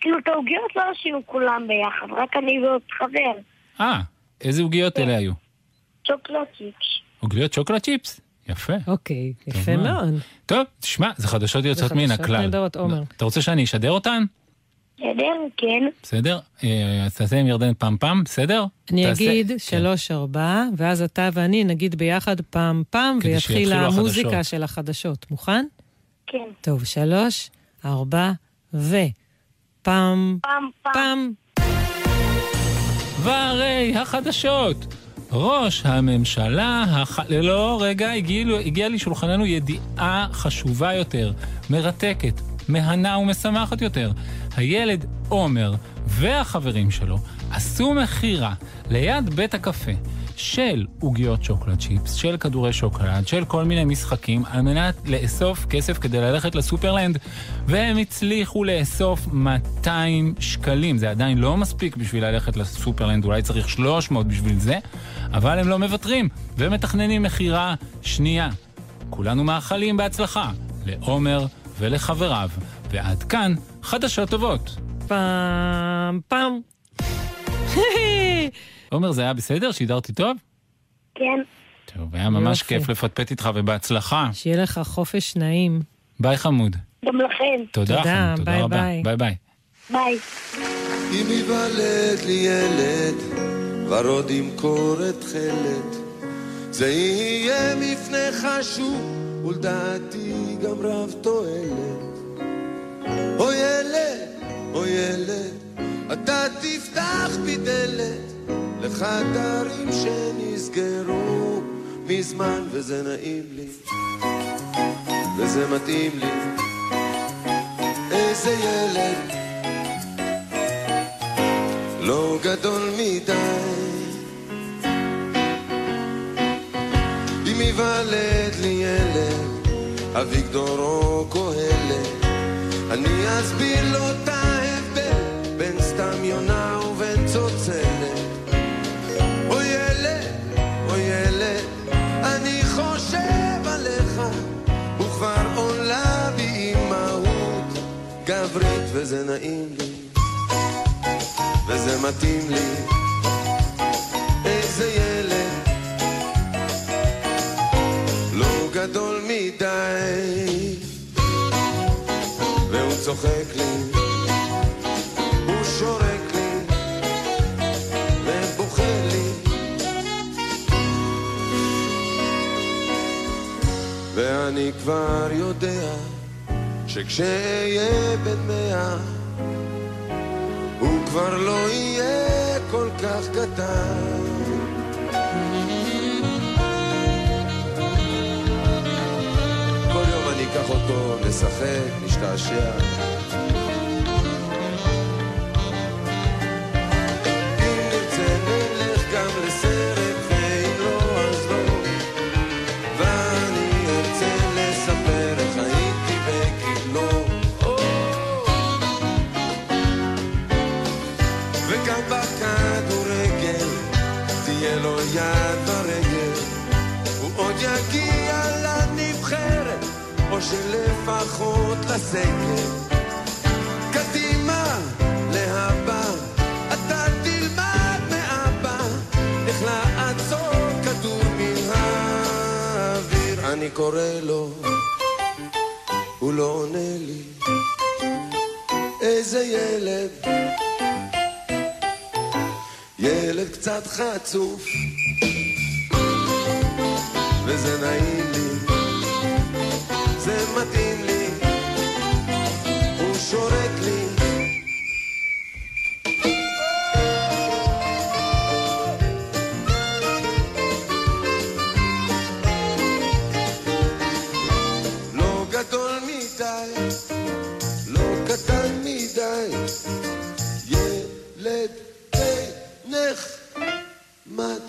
כאילו, את העוגיות לא עשינו כולם ביחד, רק אני ועוד חבר. אה, איזה עוגיות אלה היו? שוקולד צ'יפס. עוגיות שוקולד צ'יפס? יפה. אוקיי, יפה מאוד. טוב, תשמע, זה חדשות יוצאות מן חדשות הכלל. נהדרות, עומר. אתה רוצה שאני אשדר אותן? בסדר? כן. בסדר? אה, אז תעשה עם ירדן פעם פעם, בסדר? אני תעשה- אגיד כן. שלוש ארבע, ואז אתה ואני נגיד ביחד פעם פעם, ויתחיל המוזיקה החדשות. של החדשות. מוכן? כן. טוב, שלוש, ארבע, ו... פעם, פעם, פעם. והרי החדשות. ראש הממשלה, הח... לא, רגע, הגיע, הגיע לשולחננו ידיעה חשובה יותר, מרתקת, מהנה ומשמחת יותר. הילד עומר והחברים שלו עשו מכירה ליד בית הקפה של עוגיות שוקולד צ'יפס, של כדורי שוקולד, של כל מיני משחקים, על מנת לאסוף כסף כדי ללכת לסופרלנד, והם הצליחו לאסוף 200 שקלים. זה עדיין לא מספיק בשביל ללכת לסופרלנד, אולי צריך 300 בשביל זה, אבל הם לא מוותרים, ומתכננים מכירה שנייה. כולנו מאחלים בהצלחה לעומר ולחבריו, ועד כאן חדשות טובות. פעם, פעם. עומר, זה היה בסדר? שידרתי טוב? כן. טוב, היה ממש יופי. כיף לפטפט איתך ובהצלחה. שיהיה לך חופש נעים. ביי, חמוד. גם לכם. תודה, תודה, חמוד, תודה ביי, רבה. ביי. ביי ביי. ביי. אם ייוולד לי ילד, ורוד ימכור את חלד, זה יהיה מפנה חשוב, ולדעתי גם רב תועלת. או ילד, או ילד, אתה תפתח בי דלת לחדרים שנסגרו מזמן, וזה נעים לי, וזה מתאים לי. איזה ילד לא גדול מדי. אם ייוולד לי ילד, אביגדור או קהלת, אני אסביר לו את ההבדל בין סתם יונה וזה נעים לי. וזה מתאים לי. איזה ילד, לא גדול מדי, והוא צוחק לי, הוא לי. ואני כבר יודע שכשאהיה בן מאה הוא כבר לא יהיה כל כך קטן. כל יום אני אקח אותו לשחק, להשתעשע. שלפחות לסגל. קדימה, להבא, אתה תלמד מאבא איך לעצור כדור מן האוויר. אני קורא לו, הוא לא עונה לי. איזה ילד, ילד קצת חצוף, וזה נעים לי, מתאים לי, הוא שורק לי. לא גדול מדי, לא קטן מדי, ילד נחמד.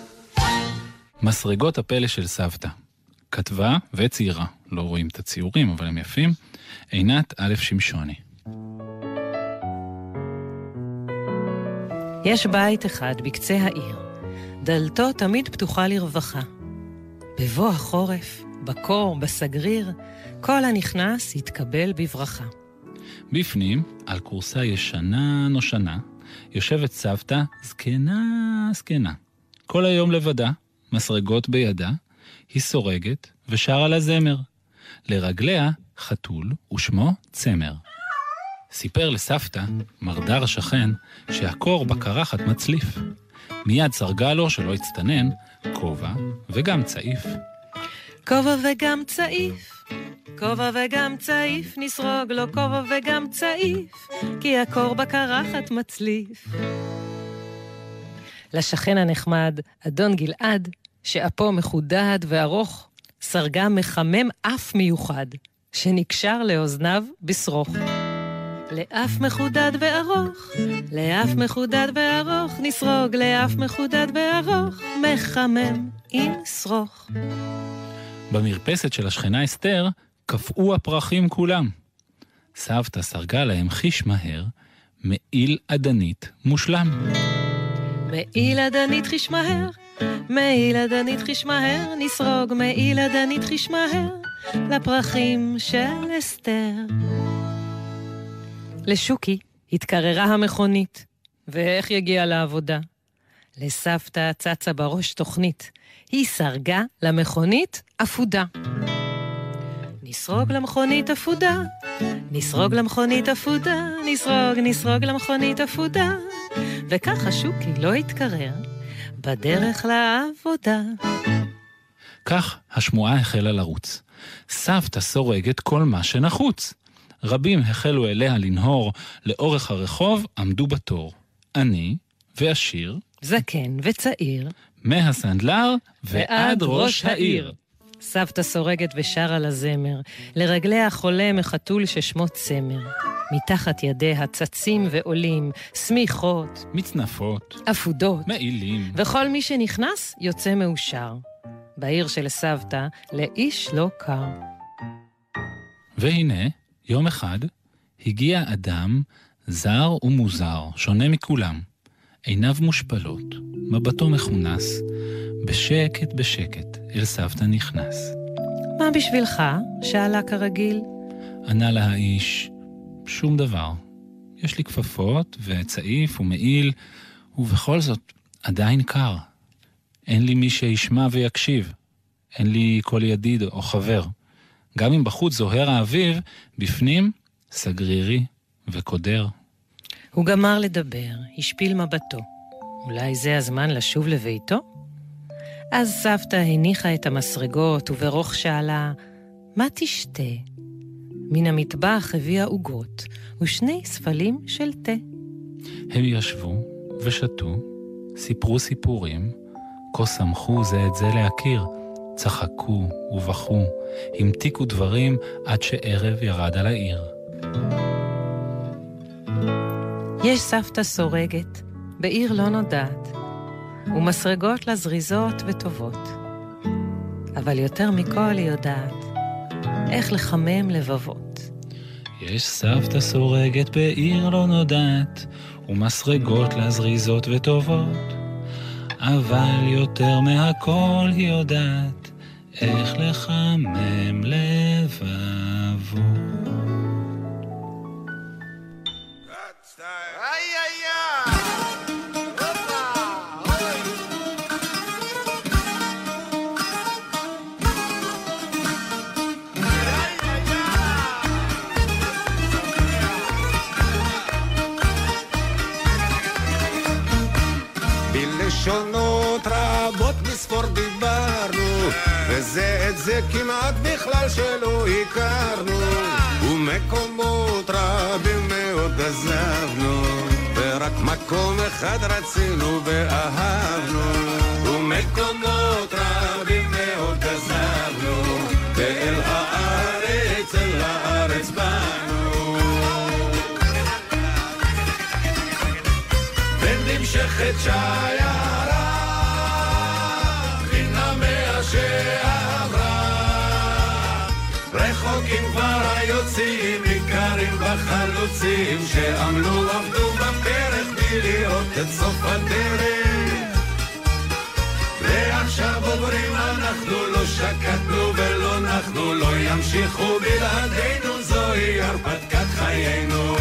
מסרגות הפלא של סבתא. כתבה וציירה, לא רואים את הציורים, אבל הם יפים, עינת א' שמשוני. יש בית אחד בקצה העיר, דלתו תמיד פתוחה לרווחה. בבוא החורף, בקור, בסגריר, כל הנכנס יתקבל בברכה. בפנים, על כורסה ישנה נושנה, יושבת סבתא זקנה זקנה. כל היום לבדה, מסרגות בידה, היא סורגת ושרה לה זמר. לרגליה חתול ושמו צמר. סיפר לסבתא, מרדר השכן, שהקור בקרחת מצליף. מיד סרגה לו שלא יצטנן, כובע וגם צעיף. כובע וגם צעיף, כובע וגם צעיף, נסרוג לו כובע וגם צעיף, כי הקור בקרחת מצליף. לשכן הנחמד, אדון גלעד, שאפו מחודד וארוך, סרגה מחמם אף מיוחד, שנקשר לאוזניו בשרוך. לאף מחודד וארוך, לאף מחודד וארוך, נסרוג לאף מחודד וארוך, מחמם עם שרוך. במרפסת של השכנה אסתר קפאו הפרחים כולם. סבתא סרגה להם חיש מהר, מעיל עדנית מושלם. מעיל עדנית חיש מהר, מעיל עדנית חיש מהר, נסרוג מעיל עדנית חיש מהר, לפרחים של אסתר. לשוקי התקררה המכונית, ואיך יגיע לעבודה? לסבתא צצה בראש תוכנית. היא סרגה למכונית אפודה. נסרוג למכונית אפודה, נסרוג למכונית אפודה, נסרוג, נסרוג למכונית אפודה. וככה שוקי לא התקרר בדרך לעבודה. כך השמועה החלה לרוץ. סבתא סורגת כל מה שנחוץ. רבים החלו אליה לנהור, לאורך הרחוב עמדו בתור. אני ועשיר, זקן וצעיר, מהסנדלר ועד ראש העיר. סבתא סורגת ושרה לזמר, לרגליה חולה מחתול ששמו צמר. מתחת ידיה צצים ועולים, שמיכות, מצנפות, עפודות, מעילים. וכל מי שנכנס יוצא מאושר. בעיר של סבתא לאיש לא קר. והנה, יום אחד, הגיע אדם זר ומוזר, שונה מכולם. עיניו מושפלות, מבטו מכונס, בשקט בשקט אל סבתא נכנס. מה בשבילך? שאלה כרגיל. ענה לה האיש, שום דבר. יש לי כפפות וצעיף ומעיל, ובכל זאת עדיין קר. אין לי מי שישמע ויקשיב. אין לי כל ידיד או חבר. גם אם בחוץ זוהר האביב, בפנים סגרירי וקודר. הוא גמר לדבר, השפיל מבטו. אולי זה הזמן לשוב לביתו? אז סבתא הניחה את המסרגות, וברוך שאלה, מה תשתה? מן המטבח הביאה עוגות ושני ספלים של תה. הם ישבו ושתו, סיפרו סיפורים, כה שמחו זה את זה להכיר, צחקו ובכו, המתיקו דברים עד שערב ירד על העיר. יש סבתא סורגת בעיר לא נודעת, ומסרגות לה זריזות וטובות. אבל יותר מכל היא יודעת איך לחמם לבבות. יש סבתא סורגת בעיר לא נודעת, ומסרגות לה זריזות וטובות. אבל יותר מהכל היא יודעת איך לחמם לבבות. מספור דיברנו וזה את זה כמעט בכלל שלא הכרנו. ומקומות רבים מאוד עזבנו ורק מקום אחד רצינו ואהבנו. ומקומות רבים מאוד עזבנו ואל הארץ, אל הארץ באנו. ונמשכת שיירה בחלוצים שעמלו עבדו בפרק בלי לראות את סוף הדרך. ועכשיו עוברים אנחנו לא שקטנו ולא נחנו לא ימשיכו בלעדינו זוהי הרפתקת חיינו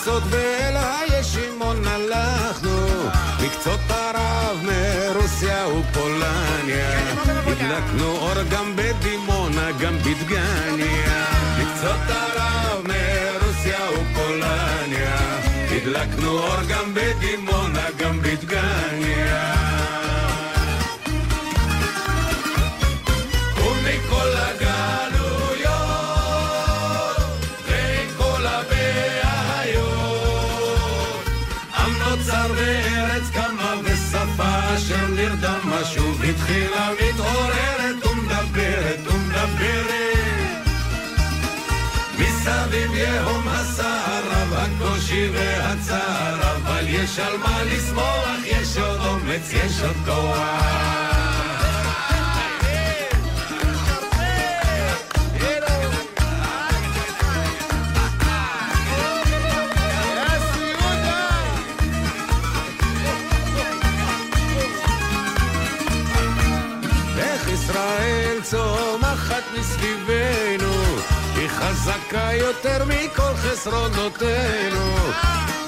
הביצות ואל הישימון הלכנו מקצות ערב מרוסיה ופולניה. הדלקנו אור גם בדימונה גם בדגניה. מקצות ערב מרוסיה ופולניה. הדלקנו אור גם בדימונה גם בדגניה נרדמה שוב התחילה מתעוררת ומדברת ומדברת. מסביב יהום הסער רב הקושי והצער אבל יש על מה לשמוח יש עוד אומץ יש עוד כוח מסביבנו, היא חזקה יותר מכל חסרונותינו.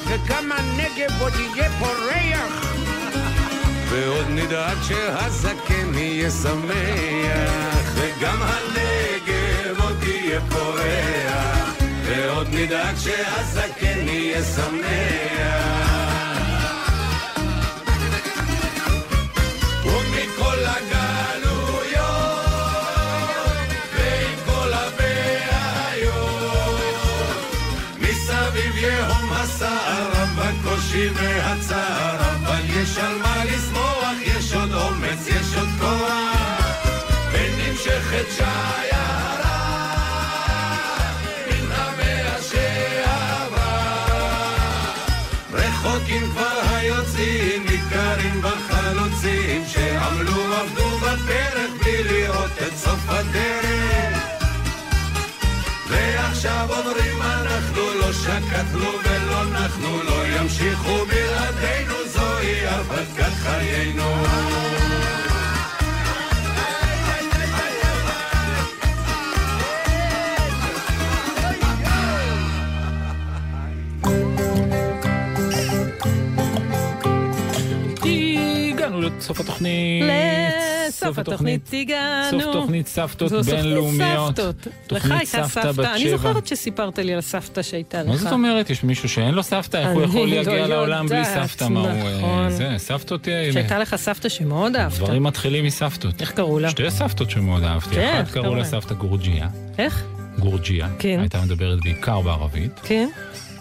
וגם הנגב עוד יהיה פורח. ועוד נדאג שהזקן יהיה שמח, וגם הנגב עוד יהיה פורח, ועוד נדאג שהזקן יהיה שמח. לא שקטנו ולא נחנו לא ימשיכו בלעדינו זוהי הרפתקת חיינו לסוף התוכנית. סוף התוכנית הגענו. סוף תוכנית סבתות סוף בינלאומיות. לך הייתה סבתא בת אני. זוכרת שסיפרת לי על הסבתא שהייתה לך. מה זאת אומרת? יש מישהו שאין לו סבתא? איך הוא יכול לא להגיע לעולם בלי סבתא? מה הוא... אה, נכון. זה, סבתות... אה, שהייתה לך סבתא שמאוד אהבת. דברים מתחילים מסבתות. איך קראו לה? שתי סבתות שמאוד אהבתי. כן, אחת קראו לה? סבתא גורג'יה. איך? גורג'יה. כן. הייתה מדברת בעיקר בערבית. כן.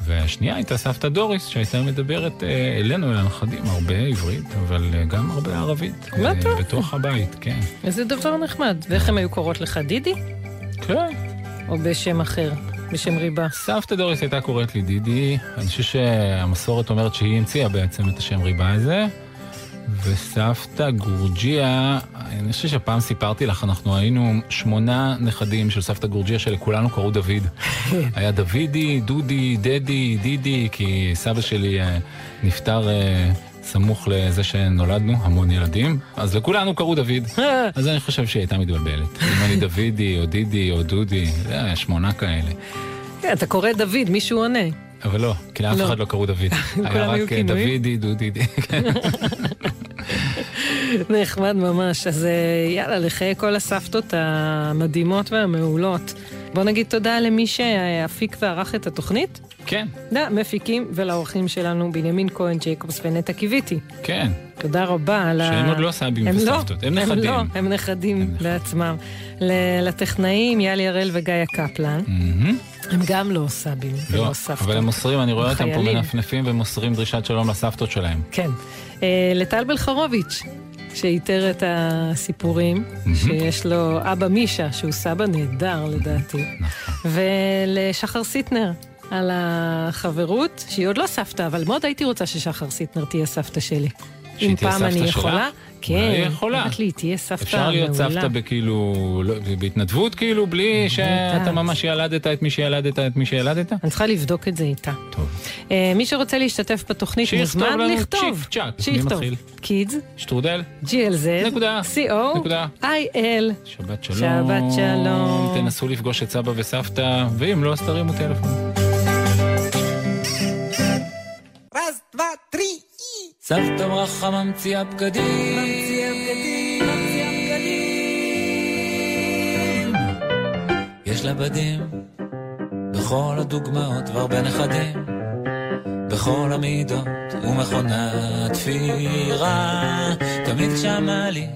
והשנייה הייתה סבתא דוריס, שהייתה מדברת אה, אלינו, אל הנכדים, הרבה עברית, אבל אה, גם הרבה ערבית. מה אה, טוב. בתוך הבית, כן. איזה דבר נחמד. ואיך הם היו קוראות לך, דידי? כן. או בשם אחר? בשם ריבה? סבתא דוריס הייתה קוראת לי דידי. אני חושב שהמסורת אומרת שהיא המציאה בעצם את השם ריבה הזה. וסבתא גורג'יה, אני חושב שפעם סיפרתי לך, אנחנו היינו שמונה נכדים של סבתא גורג'יה שלכולנו קראו דוד. היה דוידי, דודי, דדי, דידי, כי סבא שלי אה, נפטר אה, סמוך לזה שנולדנו, המון ילדים, אז לכולנו קראו דוד. אז אני חושב שהיא הייתה מתבלבלת. אם אני דוידי, או דידי, או דודי, זה היה שמונה כאלה. כן, אתה קורא דוד, מישהו עונה. אבל לא, כי לאף לא. אחד לא קראו דוד. היה רק אה, כינויים? דוידי, דודי. כן. נחמד ממש. אז אה, יאללה, לחיי כל הסבתות המדהימות והמעולות. בוא נגיד תודה למי שהפיק וערך את התוכנית. כן. למפיקים ולאורחים שלנו, בנימין כהן ג'ייקובס ונטע קיוויתי. כן. תודה רבה על ה... שהם עוד לא סבים הם וסבתות, הם נכדים. הם לא, הם נכדים בעצמם. ל- לטכנאים, יאלי הראל וגיא קפלן. הם גם לא סבים לא, ולא סבתות. אבל הם מוסרים, אני רואה אותם פה. מנפנפים ומוסרים דרישת שלום לסבתות שלהם. כן. אה, לטל בלחרוביץ', שאיתר את הסיפורים, שיש לו אבא מישה, שהוא סבא נהדר לדעתי, נכון. ולשחר סיטנר. על החברות, שהיא עוד לא סבתא, אבל מאוד הייתי רוצה ששחר סיטנר תהיה סבתא שלי. אם פעם אני? יכולה, כן, היא יכולה. אמרת לי, תהיה סבתא אפשר להיות מעולה. סבתא בכאילו, לא, בהתנדבות כאילו, בלי שאתה ממש ילדת את מי שילדת את מי שילדת? אני צריכה לבדוק את זה איתה. טוב. אה, מי שרוצה להשתתף בתוכנית שיכתוב מוזמן לנו לכתוב. צ'יק צ'אק. שיכתוב. קידס, שטרודל? GLZ, נקודה. CO, נקודה. IL. שבת שלום. שבת שלום. תנסו לפגוש את סבא וסבתא, ואם לא, אז תרימו טלפון. סבתא ברכה ממציאה בגדים. ממציאה בגדים, ממציאה בגדים. יש לה בדים בכל הדוגמאות והרבה נכדים. בכל המידות ומכונת תפירה. תמיד כשהמעלי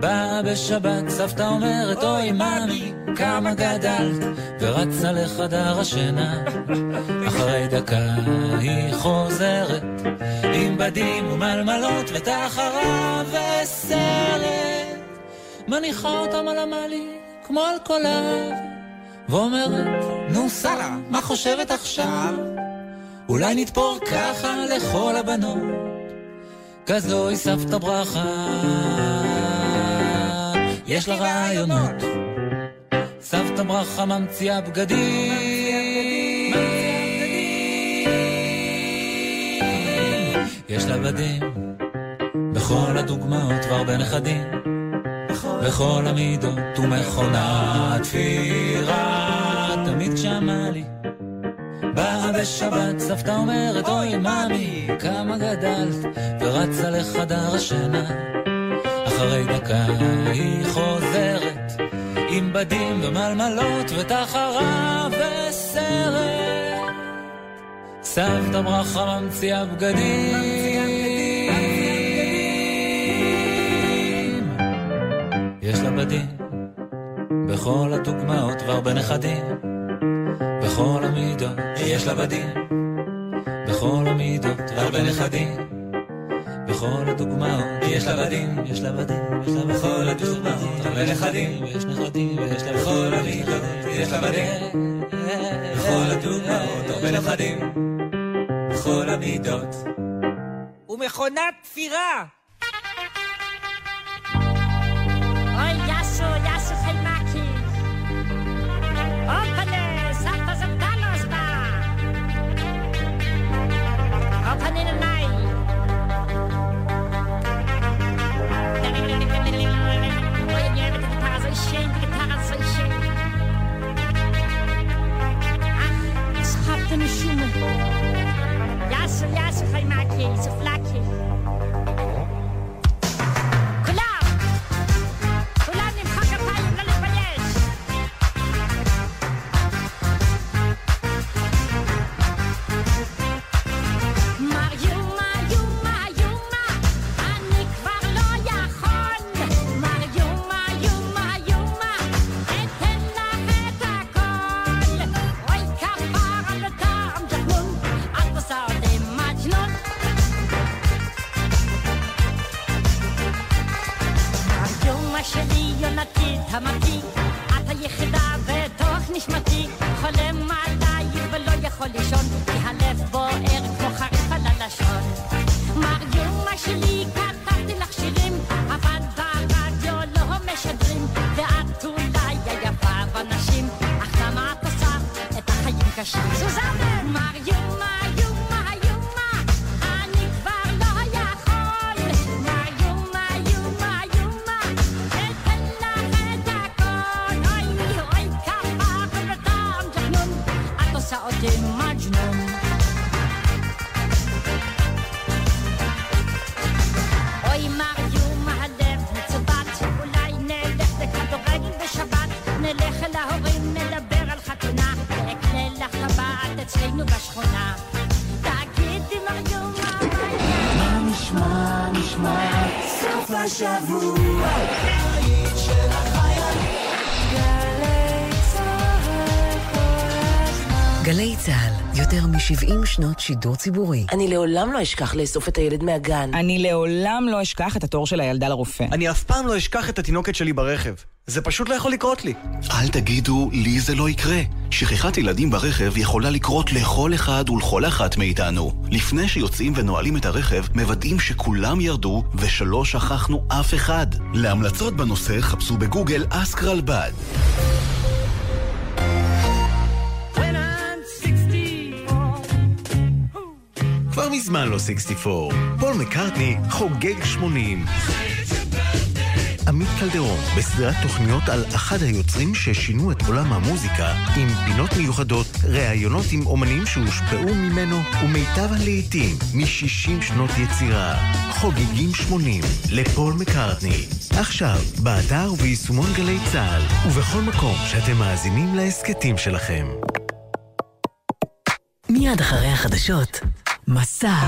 באה בשבת, סבתא אומרת, אוי ממי, כמה גדלת, ורצה לחדר השינה. אחרי דקה היא חוזרת, עם בדים ומלמלות ותחרה וסרט. מניחה אותם על המעלית, כמו על קולב, ואומרת, נו שרה, מה חושבת עכשיו? אולי נתפור ככה לכל הבנות, כזו היא סבתא ברכה. יש לה רעיונות, סבתא ברכה ממציאה בגדים. יש לה בדים בכל הדוגמאות והרבה נכדים. בכל המידות ומכונת תפירה. תמיד כשהמעלי באה בשבת, סבתא אומרת, אוי ממי, כמה גדלת, ורצה לחדר השינה. אחרי דקה היא חוזרת, עם בדים ומלמלות ותחרה וסרט. סבתא ברכה ממציאה בגדים. יש לה בדים בכל הדוגמאות והרבה נכדים. בכל המידות יש לה בדים. בכל המידות והרבה נכדים. בכל הדוגמאות יש לה בדים, יש לה בדים, יש לה בכל הדוגמאות הרבה נכדים, ויש נכדים, ויש לה בכל המידות, יש לה בדים. בכל הדוגמאות הרבה נכדים. בכל המידות. ומכונת תפירה! Ja, schumen. Jasje, jasje, ga je maken, ze. שנות שידור ציבורי. אני לעולם לא אשכח לאסוף את הילד מהגן. אני לעולם לא אשכח את התור של הילדה לרופא. אני אף פעם לא אשכח את התינוקת שלי ברכב. זה פשוט לא יכול לקרות לי. אל תגידו, לי זה לא יקרה. שכחת ילדים ברכב יכולה לקרות לכל אחד ולכל אחת מאיתנו. לפני שיוצאים ונועלים את הרכב, מוודאים שכולם ירדו ושלא שכחנו אף אחד. להמלצות בנושא חפשו בגוגל אסק כבר מזמן לא 64. פול מקארטני חוגג 80. עמית קלדרון, בסדרת תוכניות על אחד היוצרים ששינו את עולם המוזיקה, עם פינות מיוחדות, ראיונות עם אומנים שהושפעו ממנו, ומיטב הלעיתים מ-60 שנות יצירה. חוגגים 80 לפול מקארטני. עכשיו, באתר וביישומון גלי צה"ל, ובכל מקום שאתם מאזינים להסכתים שלכם. מיד אחרי החדשות, מסע